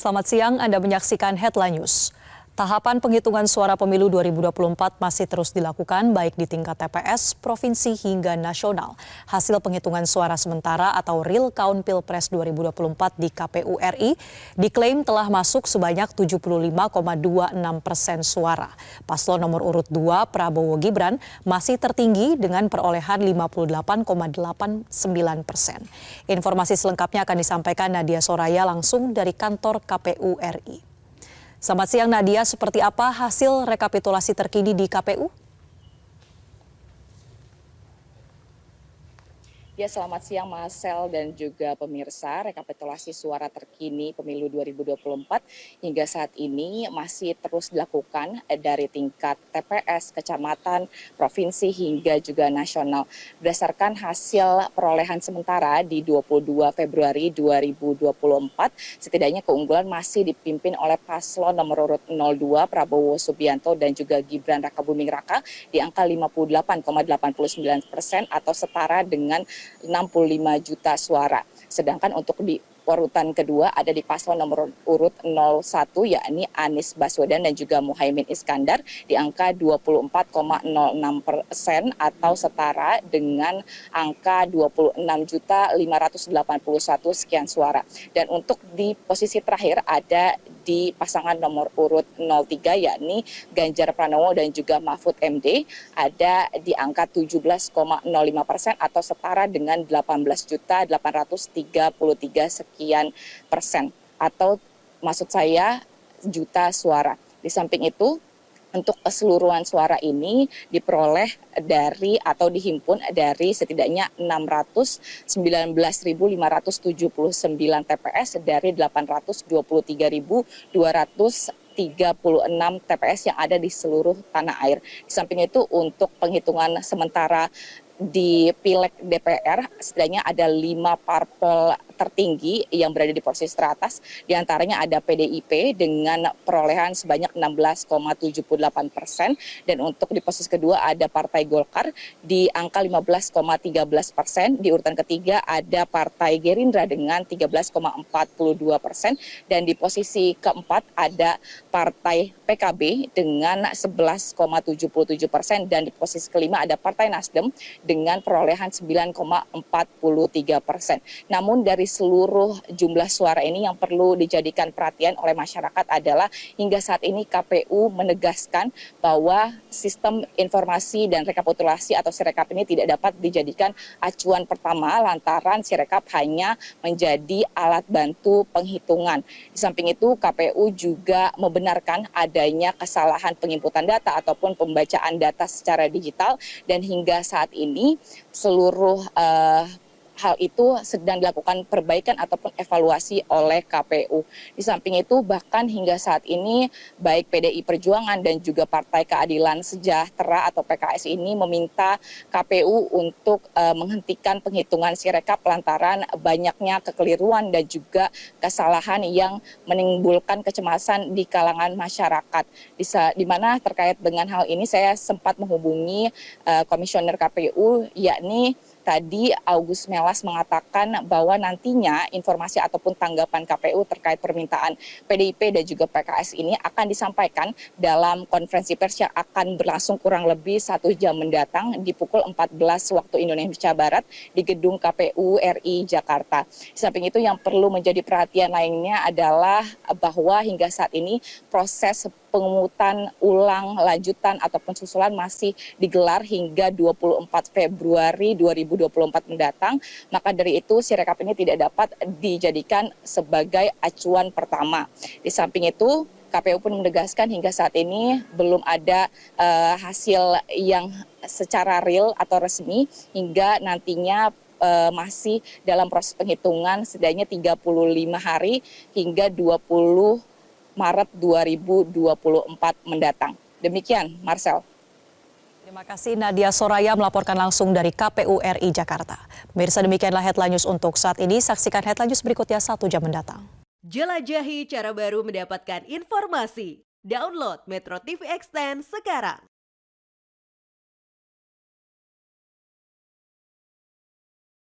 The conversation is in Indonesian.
Selamat siang, Anda menyaksikan Headline News. Tahapan penghitungan suara pemilu 2024 masih terus dilakukan baik di tingkat TPS, provinsi hingga nasional. Hasil penghitungan suara sementara atau real count Pilpres 2024 di KPU RI diklaim telah masuk sebanyak 75,26 persen suara. Paslon nomor urut 2 Prabowo Gibran masih tertinggi dengan perolehan 58,89 persen. Informasi selengkapnya akan disampaikan Nadia Soraya langsung dari kantor KPU RI. Selamat siang Nadia, seperti apa hasil rekapitulasi terkini di KPU? Ya, selamat siang Marcel dan juga pemirsa. Rekapitulasi suara terkini pemilu 2024 hingga saat ini masih terus dilakukan dari tingkat TPS, kecamatan, provinsi hingga juga nasional. Berdasarkan hasil perolehan sementara di 22 Februari 2024, setidaknya keunggulan masih dipimpin oleh paslon nomor urut 02 Prabowo Subianto dan juga Gibran Rakabuming Raka di angka 58,89 persen atau setara dengan 65 juta suara. Sedangkan untuk di urutan kedua ada di paslon nomor urut 01 yakni Anies Baswedan dan juga Muhaimin Iskandar di angka 24,06 persen atau setara dengan angka 26 juta 581 sekian suara. Dan untuk di posisi terakhir ada di pasangan nomor urut 03 yakni Ganjar Pranowo dan juga Mahfud MD ada di angka 17,05 persen atau setara dengan 18 juta 833 sekian persen atau maksud saya juta suara. Di samping itu untuk keseluruhan suara ini diperoleh dari atau dihimpun dari setidaknya 619.579 TPS dari 823.236 TPS yang ada di seluruh tanah air. Di samping itu untuk penghitungan sementara di pileg DPR setidaknya ada lima parpol tertinggi yang berada di posisi teratas. Di antaranya ada PDIP dengan perolehan sebanyak 16,78 persen. Dan untuk di posisi kedua ada Partai Golkar di angka 15,13 persen. Di urutan ketiga ada Partai Gerindra dengan 13,42 persen. Dan di posisi keempat ada Partai PKB dengan 11,77 persen. Dan di posisi kelima ada Partai Nasdem dengan perolehan 9,43 persen. Namun dari seluruh jumlah suara ini yang perlu dijadikan perhatian oleh masyarakat adalah hingga saat ini KPU menegaskan bahwa sistem informasi dan rekapitulasi atau sirekap ini tidak dapat dijadikan acuan pertama lantaran sirekap hanya menjadi alat bantu penghitungan. Di samping itu KPU juga membenarkan adanya kesalahan penginputan data ataupun pembacaan data secara digital dan hingga saat ini seluruh uh, hal itu sedang dilakukan perbaikan ataupun evaluasi oleh KPU. Di samping itu bahkan hingga saat ini baik PDI Perjuangan dan juga Partai Keadilan Sejahtera atau PKS ini meminta KPU untuk uh, menghentikan penghitungan sirekap lantaran banyaknya kekeliruan dan juga kesalahan yang menimbulkan kecemasan di kalangan masyarakat. Di, mana terkait dengan hal ini saya sempat menghubungi uh, komisioner KPU yakni tadi August Melas mengatakan bahwa nantinya informasi ataupun tanggapan KPU terkait permintaan PDIP dan juga PKS ini akan disampaikan dalam konferensi pers yang akan berlangsung kurang lebih satu jam mendatang di pukul 14 waktu Indonesia Barat di gedung KPU RI Jakarta. Di samping itu yang perlu menjadi perhatian lainnya adalah bahwa hingga saat ini proses pengutan ulang lanjutan ataupun susulan masih digelar hingga 24 Februari 2024 mendatang. Maka dari itu Sirekap ini tidak dapat dijadikan sebagai acuan pertama. Di samping itu KPU pun menegaskan hingga saat ini belum ada uh, hasil yang secara real atau resmi hingga nantinya uh, masih dalam proses penghitungan setidaknya 35 hari hingga 20 Maret 2024 mendatang. Demikian, Marcel. Terima kasih Nadia Soraya melaporkan langsung dari KPU RI Jakarta. Pemirsa demikianlah headline news untuk saat ini. Saksikan headline news berikutnya satu jam mendatang. Jelajahi cara baru mendapatkan informasi. Download Metro TV Extend sekarang.